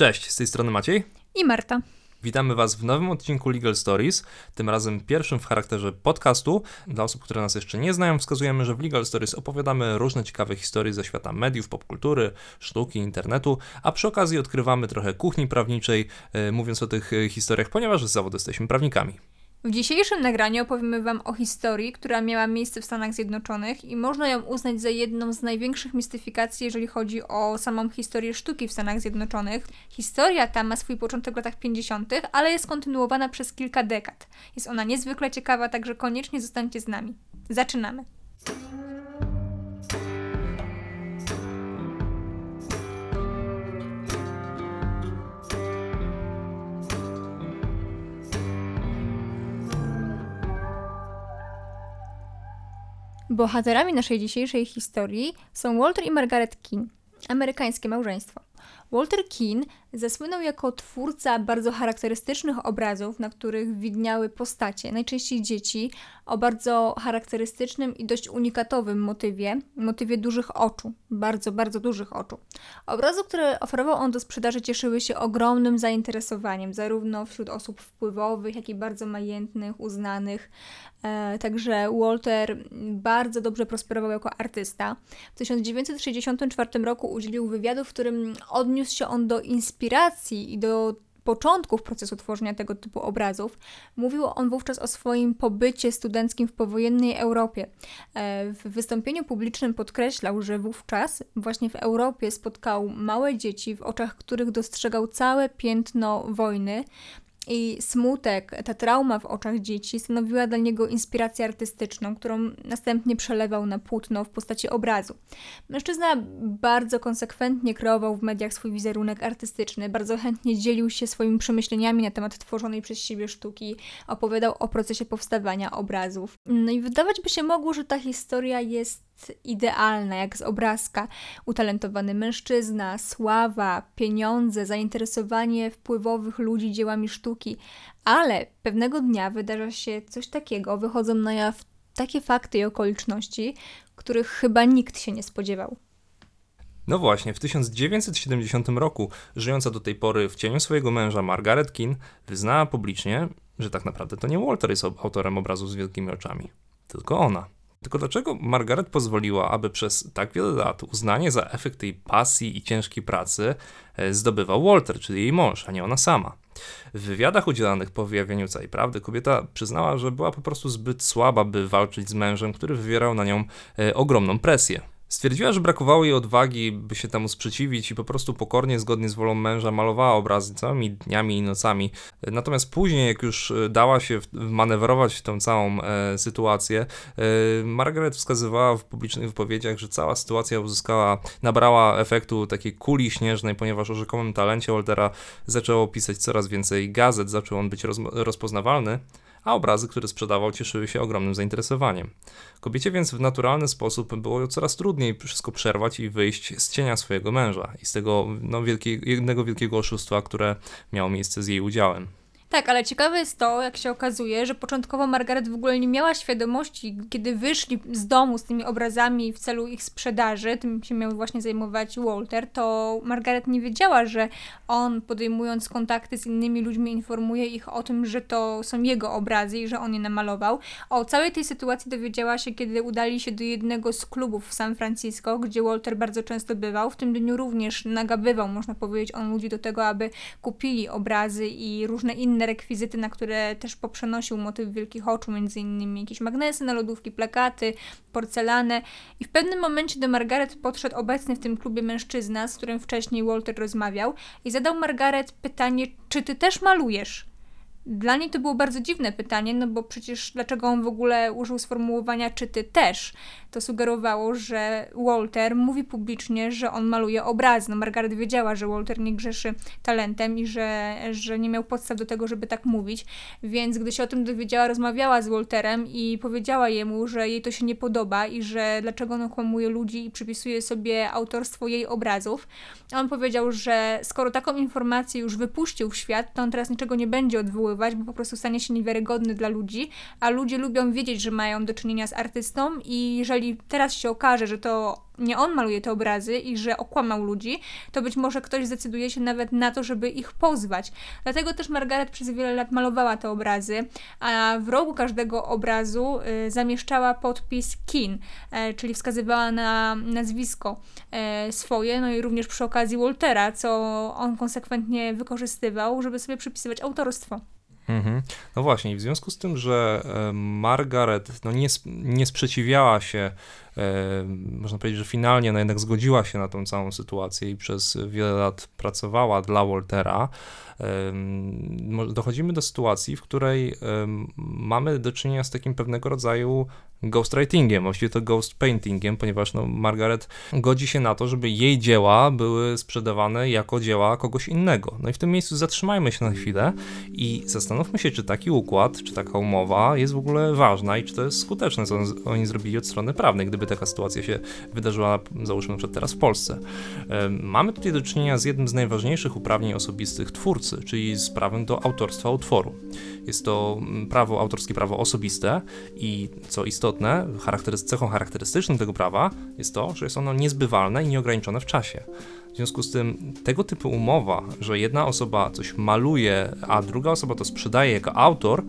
Cześć, z tej strony Maciej. I Marta. Witamy Was w nowym odcinku Legal Stories, tym razem pierwszym w charakterze podcastu. Dla osób, które nas jeszcze nie znają, wskazujemy, że w Legal Stories opowiadamy różne ciekawe historie ze świata mediów, popkultury, sztuki, internetu, a przy okazji odkrywamy trochę kuchni prawniczej, yy, mówiąc o tych e, historiach, ponieważ z zawodu jesteśmy prawnikami. W dzisiejszym nagraniu opowiemy Wam o historii, która miała miejsce w Stanach Zjednoczonych i można ją uznać za jedną z największych mistyfikacji, jeżeli chodzi o samą historię sztuki w Stanach Zjednoczonych. Historia ta ma swój początek w latach 50., ale jest kontynuowana przez kilka dekad. Jest ona niezwykle ciekawa, także koniecznie zostańcie z nami. Zaczynamy! Bohaterami naszej dzisiejszej historii są Walter i Margaret King, amerykańskie małżeństwo. Walter Keane zasłynął jako twórca bardzo charakterystycznych obrazów, na których widniały postacie, najczęściej dzieci, o bardzo charakterystycznym i dość unikatowym motywie, motywie dużych oczu, bardzo, bardzo dużych oczu. Obrazy, które oferował on do sprzedaży, cieszyły się ogromnym zainteresowaniem, zarówno wśród osób wpływowych, jak i bardzo majętnych, uznanych. E, także Walter bardzo dobrze prosperował jako artysta. W 1964 roku udzielił wywiadu, w którym odniósł się on do inspiracji i do początków procesu tworzenia tego typu obrazów, mówił on wówczas o swoim pobycie studenckim w powojennej Europie. E, w wystąpieniu publicznym podkreślał, że wówczas właśnie w Europie spotkał małe dzieci, w oczach których dostrzegał całe piętno wojny, i smutek, ta trauma w oczach dzieci stanowiła dla niego inspirację artystyczną, którą następnie przelewał na płótno w postaci obrazu. Mężczyzna bardzo konsekwentnie kreował w mediach swój wizerunek artystyczny, bardzo chętnie dzielił się swoimi przemyśleniami na temat tworzonej przez siebie sztuki, opowiadał o procesie powstawania obrazów. No i wydawać by się mogło, że ta historia jest idealna, jak z obrazka. Utalentowany mężczyzna, sława, pieniądze, zainteresowanie wpływowych ludzi dziełami sztuki, ale pewnego dnia wydarza się coś takiego, wychodzą na jaw takie fakty i okoliczności, których chyba nikt się nie spodziewał. No właśnie, w 1970 roku, żyjąca do tej pory w cieniu swojego męża Margaret Keane, wyznała publicznie, że tak naprawdę to nie Walter jest autorem obrazu z wielkimi oczami, tylko ona. Tylko dlaczego Margaret pozwoliła, aby przez tak wiele lat uznanie za efekt jej pasji i ciężkiej pracy e, zdobywał Walter, czyli jej mąż, a nie ona sama? W wywiadach udzielanych po wyjawieniu całej prawdy kobieta przyznała, że była po prostu zbyt słaba, by walczyć z mężem, który wywierał na nią e, ogromną presję. Stwierdziła, że brakowało jej odwagi, by się temu sprzeciwić i po prostu pokornie, zgodnie z wolą męża, malowała obrazy całymi dniami i nocami. Natomiast później, jak już e, dała się manewrować w tę całą e, sytuację, e, Margaret wskazywała w publicznych wypowiedziach, że cała sytuacja uzyskała, nabrała efektu takiej kuli śnieżnej, ponieważ o rzekomym talencie Waltera zaczęło pisać coraz więcej gazet, zaczął on być roz, rozpoznawalny a obrazy, które sprzedawał, cieszyły się ogromnym zainteresowaniem. Kobiecie więc w naturalny sposób było coraz trudniej wszystko przerwać i wyjść z cienia swojego męża i z tego no, jednego wielkiego oszustwa, które miało miejsce z jej udziałem. Tak, ale ciekawe jest to, jak się okazuje, że początkowo Margaret w ogóle nie miała świadomości, kiedy wyszli z domu z tymi obrazami w celu ich sprzedaży, tym się miał właśnie zajmować Walter, to Margaret nie wiedziała, że on podejmując kontakty z innymi ludźmi informuje ich o tym, że to są jego obrazy i że on je namalował. O całej tej sytuacji dowiedziała się, kiedy udali się do jednego z klubów w San Francisco, gdzie Walter bardzo często bywał. W tym dniu również nagabywał, można powiedzieć, on ludzi do tego, aby kupili obrazy i różne inne inne rekwizyty, na które też poprzenosił motyw wielkich oczu, między innymi jakieś magnesy na lodówki, plakaty, porcelanę. I w pewnym momencie do Margaret podszedł obecny w tym klubie mężczyzna, z którym wcześniej Walter rozmawiał i zadał Margaret pytanie, czy ty też malujesz? Dla niej to było bardzo dziwne pytanie, no bo przecież dlaczego on w ogóle użył sformułowania czy ty też? To sugerowało, że Walter mówi publicznie, że on maluje obrazy. No Margaret wiedziała, że Walter nie grzeszy talentem i że, że nie miał podstaw do tego, żeby tak mówić, więc gdy się o tym dowiedziała, rozmawiała z Walterem i powiedziała jemu, że jej to się nie podoba i że dlaczego on okłamuje ludzi i przypisuje sobie autorstwo jej obrazów. A on powiedział, że skoro taką informację już wypuścił w świat, to on teraz niczego nie będzie odwoływał bo po prostu stanie się niewiarygodny dla ludzi, a ludzie lubią wiedzieć, że mają do czynienia z artystą i jeżeli teraz się okaże, że to nie on maluje te obrazy i że okłamał ludzi, to być może ktoś zdecyduje się nawet na to, żeby ich pozwać. Dlatego też Margaret przez wiele lat malowała te obrazy, a w rogu każdego obrazu y, zamieszczała podpis Kin, e, czyli wskazywała na nazwisko e, swoje, no i również przy okazji Waltera, co on konsekwentnie wykorzystywał, żeby sobie przypisywać autorstwo. Mhm. No właśnie, w związku z tym, że e, Margaret no nie, nie sprzeciwiała się, można powiedzieć, że finalnie no jednak zgodziła się na tą całą sytuację i przez wiele lat pracowała dla Waltera, dochodzimy do sytuacji, w której mamy do czynienia z takim pewnego rodzaju ghostwritingiem, właściwie to ghost paintingiem, ponieważ no, Margaret godzi się na to, żeby jej dzieła były sprzedawane jako dzieła kogoś innego. No i w tym miejscu zatrzymajmy się na chwilę i zastanówmy się, czy taki układ, czy taka umowa jest w ogóle ważna i czy to jest skuteczne, co on- oni zrobili od strony prawnej, gdyby taka sytuacja się wydarzyła, załóżmy przykład teraz w Polsce. Mamy tutaj do czynienia z jednym z najważniejszych uprawnień osobistych twórcy, czyli z prawem do autorstwa utworu. Jest to mm, prawo autorskie, prawo osobiste i co istotne, cechą charakterystyczną tego prawa jest to, że jest ono niezbywalne i nieograniczone w czasie. W związku z tym tego typu umowa, że jedna osoba coś maluje, a druga osoba to sprzedaje jako autor,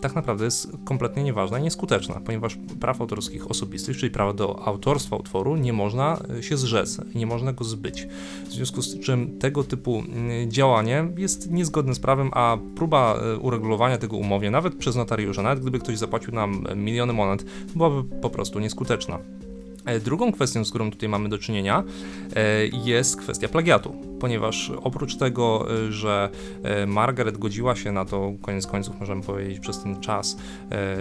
tak naprawdę jest kompletnie nieważna i nieskuteczna, ponieważ praw autorskich osobistych, czyli prawa do autorstwa utworu, nie można y, się zrzec, nie można go zbyć. W związku z czym tego typu y, działanie jest niezgodne z prawem, a próba y, uregulowania tego umowie, nawet przez notariusza, nawet gdyby ktoś zapłacił nam miliony monet, byłaby po prostu nieskuteczna. E, Drugą kwestią, z którą tutaj mamy do czynienia, e, jest kwestia plagiatu, ponieważ oprócz tego, e, że Margaret godziła się na to, koniec końców możemy powiedzieć, przez ten czas,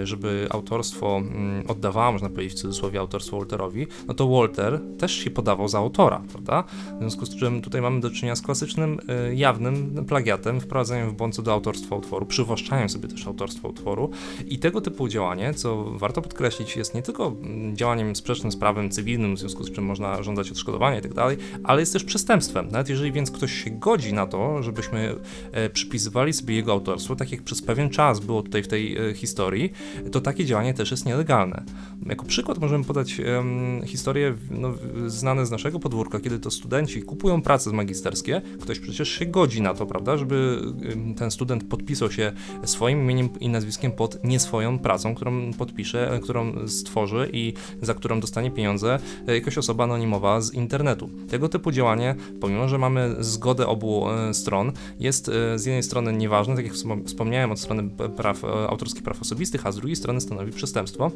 żeby autorstwo mm, oddawała, można powiedzieć w cudzysłowie, autorstwo Walterowi, no to Walter też się podawał za autora, prawda? W związku z czym tutaj mamy do czynienia z klasycznym, jawnym plagiatem, wprowadzeniem w błąd co do autorstwa utworu, przywłaszczaniem sobie też autorstwa utworu i tego typu działanie, co warto podkreślić, jest nie tylko mm, działaniem sprzecznym z prawem cywilnym, w związku z czym można żądać odszkodowania i tak dalej, ale jest też przestępstwem. Nawet jeżeli więc ktoś się godzi na to, żebyśmy e, przypisywali sobie jego autorstwo, tak jak przez pewien czas było tutaj w tej e, historii, to takie działanie też jest nielegalne. Jako przykład możemy podać em, historie no, znane z naszego podwórka, kiedy to studenci kupują prace magisterskie, ktoś przecież się godzi na to, prawda, żeby ten student podpisał się swoim imieniem i nazwiskiem pod nie swoją pracą, którą podpisze, którą stworzy i za którą dostanie pieniądze e, jakaś osoba anonimowa z internetu. Tego typu działanie, pomimo że mamy zgodę obu e, stron, jest e, z jednej strony nieważne, tak jak wspom- wspomniałem, od strony praw, autorskich praw osobistych, a z drugiej strony stanowi przestępstwo.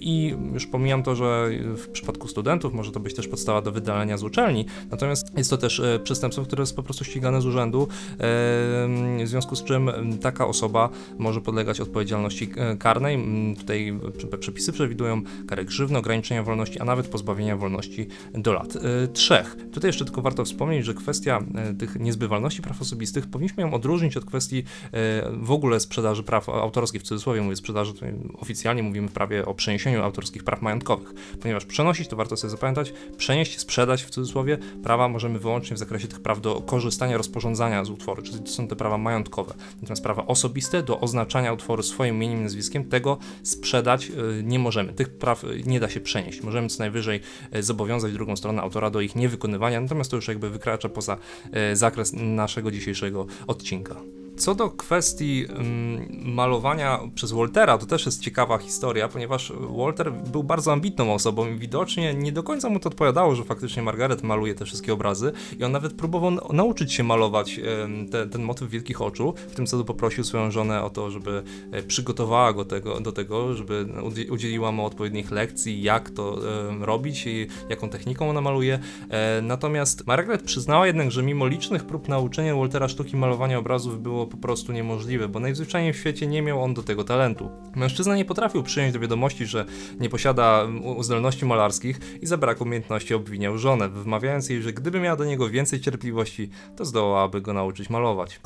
I już pomijam to, że w przypadku studentów może to być też podstawa do wydalenia z uczelni, natomiast jest to też przestępstwo, które jest po prostu ścigane z urzędu, w związku z czym taka osoba może podlegać odpowiedzialności karnej. Tutaj prze- przepisy przewidują karę grzywny, ograniczenia wolności, a nawet pozbawienia wolności do lat e, trzech. Tutaj jeszcze tylko warto wspomnieć, że kwestia e, tych niezbywalności praw osobistych powinniśmy ją odróżnić od kwestii e, w ogóle sprzedaży praw autorskich, w cudzysłowie mówię sprzedaży, oficjalnie mówimy prawie o przeniesieniu autorskich praw majątkowych, ponieważ przenosić, to warto sobie zapamiętać, przenieść, sprzedać w cudzysłowie prawa możemy wyłącznie w zakresie tych praw do korzystania, rozporządzania z utworu, czyli to są te prawa majątkowe. Natomiast prawa osobiste do oznaczania utworu swoim imieniem nazwiskiem, tego sprzedać nie możemy. Tych praw nie da się przenieść. Możemy co najwyżej y, zobowiązać drugą stronę autora do ich niewykonywania, natomiast to już jakby wykracza poza y, zakres naszego dzisiejszego odcinka. Co do kwestii mm, malowania przez Waltera, to też jest ciekawa historia, ponieważ Walter był bardzo ambitną osobą i widocznie nie do końca mu to odpowiadało, że faktycznie Margaret maluje te wszystkie obrazy i on nawet próbował nauczyć się malować te, ten motyw wielkich oczu. W tym celu poprosił swoją żonę o to, żeby e, przygotowała go tego, do tego, żeby udzie- udzieliła mu odpowiednich lekcji, jak to robić i jaką techniką ona maluje. E, Natomiast Margaret przyznała jednak, że mimo licznych prób nauczenia Waltera sztuki malowania obrazów było po prostu niemożliwe, bo najzwyczajniej w świecie nie miał on do tego talentu. Mężczyzna nie potrafił przyjąć do wiadomości, że nie posiada zdolności malarskich i za brak umiejętności obwiniał żonę, wmawiając jej, że gdyby miała do niego więcej cierpliwości, to zdołałaby go nauczyć malować.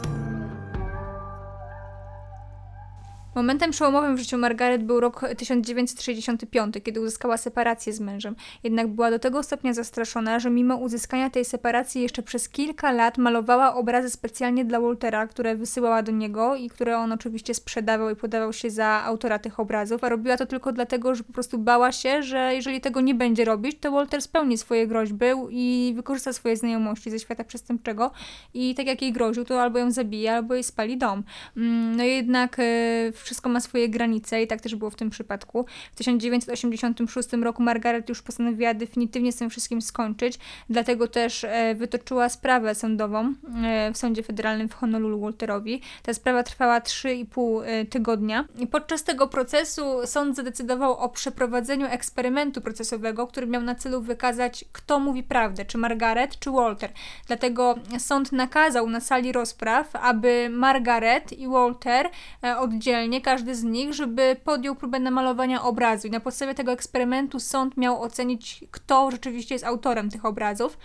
Momentem przełomowym w życiu Margaret był rok 1965, kiedy uzyskała separację z mężem. Jednak była do tego stopnia zastraszona, że mimo uzyskania tej separacji jeszcze przez kilka lat malowała obrazy specjalnie dla Waltera, które wysyłała do niego i które on oczywiście sprzedawał i podawał się za autora tych obrazów, a robiła to tylko dlatego, że po prostu bała się, że jeżeli tego nie będzie robić, to Walter spełni swoje groźby i wykorzysta swoje znajomości ze świata przestępczego i tak jak jej groził, to albo ją zabije, albo jej spali dom. Mm, no jednak e, wszystko ma swoje granice i tak też było w tym przypadku. W 1986 roku Margaret już postanowiła definitywnie z tym wszystkim skończyć, dlatego też e, wytoczyła sprawę sądową e, w Sądzie Federalnym w Honolulu Walterowi. Ta sprawa trwała 3,5 e, tygodnia i podczas tego procesu sąd zadecydował o przeprowadzeniu eksperymentu procesowego, który miał na celu wykazać, kto mówi prawdę, czy Margaret, czy Walter. Dlatego sąd nakazał na sali rozpraw, aby Margaret i Walter oddzielnie, każdy z nich, żeby podjął próbę namalowania obrazu. I na podstawie tego eksperymentu sąd miał ocenić, kto rzeczywiście jest autorem tych obrazów.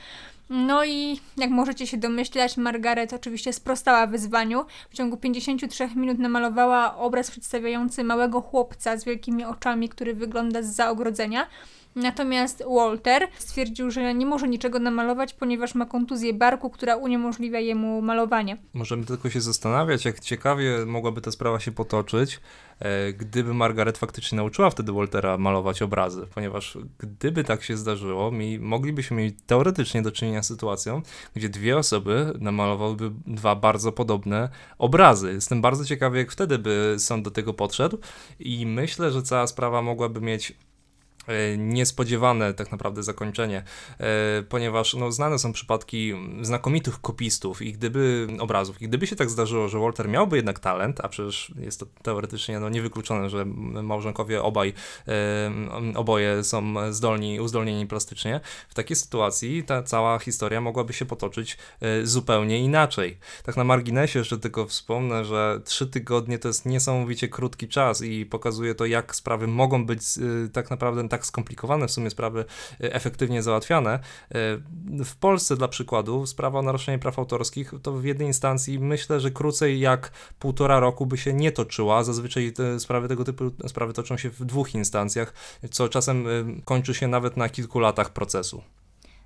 No i jak możecie się domyślać, Margaret oczywiście sprostała wyzwaniu. W ciągu 53 minut namalowała obraz przedstawiający małego chłopca z wielkimi oczami, który wygląda z za ogrodzenia. Natomiast Walter stwierdził, że nie może niczego namalować, ponieważ ma kontuzję barku, która uniemożliwia jemu malowanie. Możemy tylko się zastanawiać, jak ciekawie mogłaby ta sprawa się potoczyć, e, gdyby Margaret faktycznie nauczyła wtedy Waltera malować obrazy, ponieważ gdyby tak się zdarzyło, mi, moglibyśmy mieć teoretycznie do czynienia z sytuacją, gdzie dwie osoby namalowałyby dwa bardzo podobne obrazy. Jestem bardzo ciekawy, jak wtedy by sąd do tego podszedł i myślę, że cała sprawa mogłaby mieć niespodziewane tak naprawdę zakończenie, e, ponieważ no, znane są przypadki znakomitych kopistów i gdyby obrazów, i gdyby się tak zdarzyło, że Walter miałby jednak talent, a przecież jest to teoretycznie no, niewykluczone, że małżonkowie obaj, e, oboje są zdolni, uzdolnieni plastycznie, w takiej sytuacji ta cała historia mogłaby się potoczyć zupełnie inaczej. Tak na marginesie jeszcze tylko wspomnę, że trzy tygodnie to jest niesamowicie krótki czas i pokazuje to, jak sprawy mogą być tak naprawdę tak skomplikowane w sumie sprawy e, efektywnie załatwiane. E, w Polsce dla przykładu sprawa o naruszenie praw autorskich to w jednej instancji myślę, że krócej jak półtora roku by się nie toczyła. Zazwyczaj te sprawy tego typu sprawy toczą się w dwóch instancjach, co czasem e, kończy się nawet na kilku latach procesu.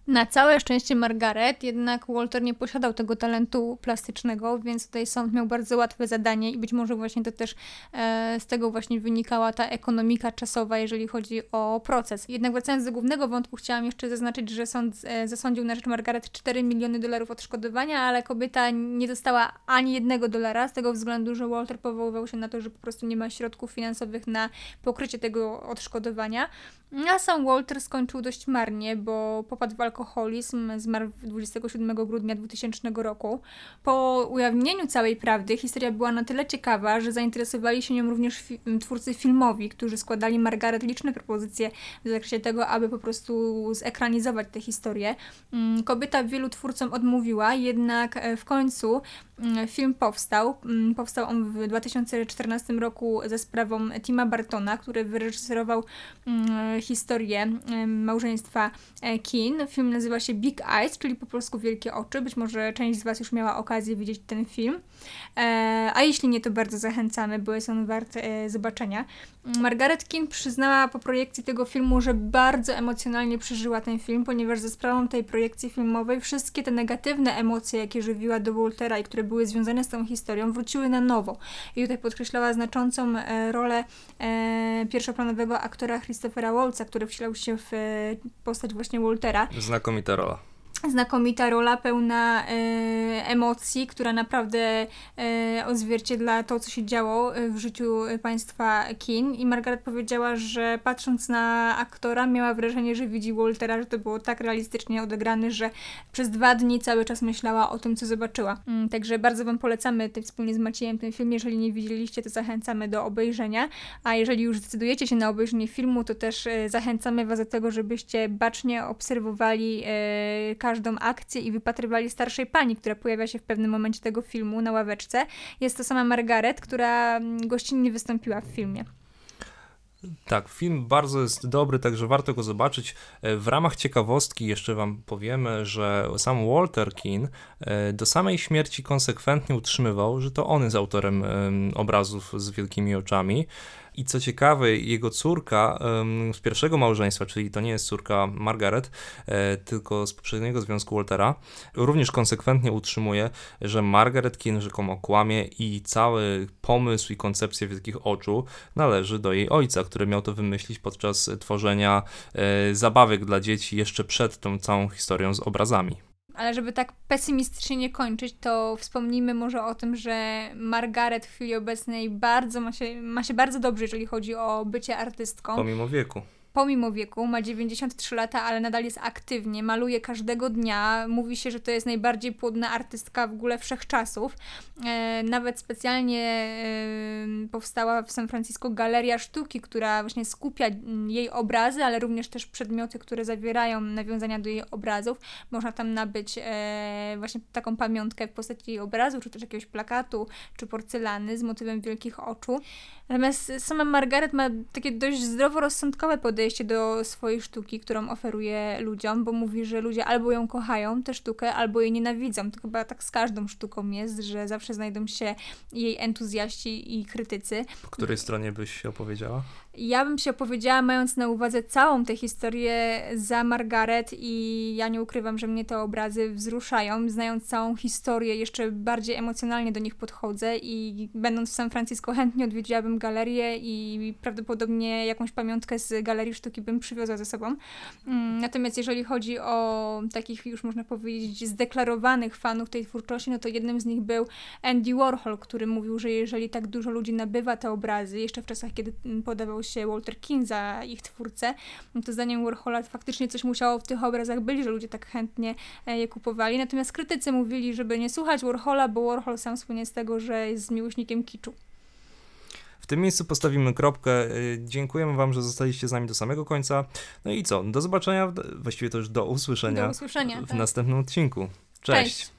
Na całe szczęście Margaret, jednak Walter nie posiadał tego talentu plastycznego, więc tutaj sąd miał bardzo łatwe zadanie i być może właśnie to też e, z tego właśnie wynikała ta ekonomika czasowa, jeżeli chodzi o proces. Jednak wracając do głównego wątku, chciałam jeszcze zaznaczyć, że sąd e, zasądził na rzecz Margaret 4 miliony dolarów odszkodowania, ale kobieta nie dostała ani jednego dolara z tego względu, że Walter powoływał się na to, że po prostu nie ma środków finansowych na pokrycie tego odszkodowania. A sam Walter skończył dość marnie, bo popadł w alkoholizm, zmarł 27 grudnia 2000 roku. Po ujawnieniu całej prawdy historia była na tyle ciekawa, że zainteresowali się nią również fi twórcy filmowi, którzy składali Margaret liczne propozycje w zakresie tego, aby po prostu zekranizować tę historię. Mm, kobieta wielu twórcom odmówiła, jednak e, w końcu mm, film powstał. Mm, powstał on w 2014 roku ze sprawą Tima Bartona, który wyreżyserował historię małżeństwa e, Keen. Film nazywa się Big Eyes, czyli po polsku Wielkie Oczy. Być może część z Was już miała okazję widzieć ten film. E, a jeśli nie, to bardzo zachęcamy, bo jest on wart e, zobaczenia. Margaret Keen przyznała po projekcji tego filmu, że bardzo emocjonalnie przeżyła ten film, ponieważ ze sprawą tej projekcji filmowej wszystkie te negatywne emocje, jakie żywiła do Waltera i które były związane z tą historią, wróciły na nowo. I tutaj podkreślała znaczącą rolę pierwszoplanowego aktora Christophera Waltz, który wcielał się w e, postać właśnie Waltera. Znakomita rola znakomita rola, pełna e, emocji, która naprawdę e, odzwierciedla to, co się działo e, w życiu państwa Kin. I Margaret powiedziała, że patrząc na aktora, miała wrażenie, że widzi Waltera, że to było tak realistycznie odegrane, że przez dwa dni cały czas myślała o tym, co zobaczyła. Mm, także bardzo Wam polecamy ty, wspólnie z Maciejem ten film. Jeżeli nie widzieliście, to zachęcamy do obejrzenia. A jeżeli już zdecydujecie się na obejrzenie filmu, to też e, zachęcamy Was do tego, żebyście bacznie obserwowali e, każdą akcję i wypatrywali starszej pani, która pojawia się w pewnym momencie tego filmu na ławeczce. Jest to sama Margaret, która mm, gościnnie wystąpiła w filmie. Tak, film bardzo jest dobry, także warto go zobaczyć. E, W ramach ciekawostki jeszcze wam powiemy, że sam Walter Keane e, do samej śmierci konsekwentnie utrzymywał, że to on jest autorem em, obrazów z wielkimi oczami. I co ciekawe, jego córka z pierwszego małżeństwa, czyli to nie jest córka Margaret, e, tylko z poprzedniego związku Waltera, również konsekwentnie utrzymuje, że Margaret Keane rzekomo kłamie i cały pomysł i koncepcja wielkich oczu należy do jej ojca, który miał to wymyślić podczas tworzenia e, zabawek dla dzieci jeszcze przed tą całą historią z obrazami. Ale żeby tak pesymistycznie nie kończyć, to wspomnijmy może o tym, że Margaret w chwili obecnej bardzo ma się, ma się bardzo dobrze, jeżeli chodzi o bycie artystką. Pomimo wieku. Pomimo wieku, ma 93 lata, ale nadal jest aktywnie, maluje każdego dnia. Mówi się, że to jest najbardziej płodna artystka w ogóle wszechczasów. E, nawet specjalnie e, powstała w San Francisco galeria sztuki, która właśnie skupia jej obrazy, ale również też przedmioty, które zawierają nawiązania do jej obrazów. Można tam nabyć e, właśnie taką pamiątkę w postaci jej obrazu, czy też jakiegoś plakatu, czy porcelany z motywem wielkich oczu. Natomiast sama Margaret ma takie dość zdroworozsądkowe podejście do swojej sztuki, którą oferuje ludziom, bo mówi, że ludzie albo ją kochają, tę sztukę, albo jej nienawidzą. To chyba tak z każdą sztuką jest, że zawsze znajdą się jej entuzjaści i krytycy. Po której stronie byś się opowiedziała? Ja bym się opowiedziała, mając na uwadze całą tę historię za Margaret i ja nie ukrywam, że mnie te obrazy wzruszają. Znając całą historię, jeszcze bardziej emocjonalnie do nich podchodzę i będąc w San Francisco chętnie odwiedziłabym galerię i prawdopodobnie jakąś pamiątkę z galerii sztuki bym przywiozła ze sobą. Mm, Natomiast jeżeli chodzi o takich już można powiedzieć zdeklarowanych fanów tej twórczości, no to jednym z nich był Andy Warhol, który mówił, że jeżeli tak dużo ludzi nabywa te obrazy, jeszcze w czasach, kiedy podawał się Walter King za ich twórcę, no to zdaniem Warhola faktycznie coś musiało w tych obrazach być, że ludzie tak chętnie e, je kupowali. Natomiast krytycy mówili, żeby nie słuchać Warhola, bo Warhol sam słynie z tego, że jest miłośnikiem kiczu. W tym miejscu postawimy kropkę. Y, Dziękujemy Wam, że zostaliście z nami do samego końca. No i co? Do zobaczenia, właściwie to już do usłyszenia Do usłyszenia. w tak. następnym odcinku. Cześć. Cześć.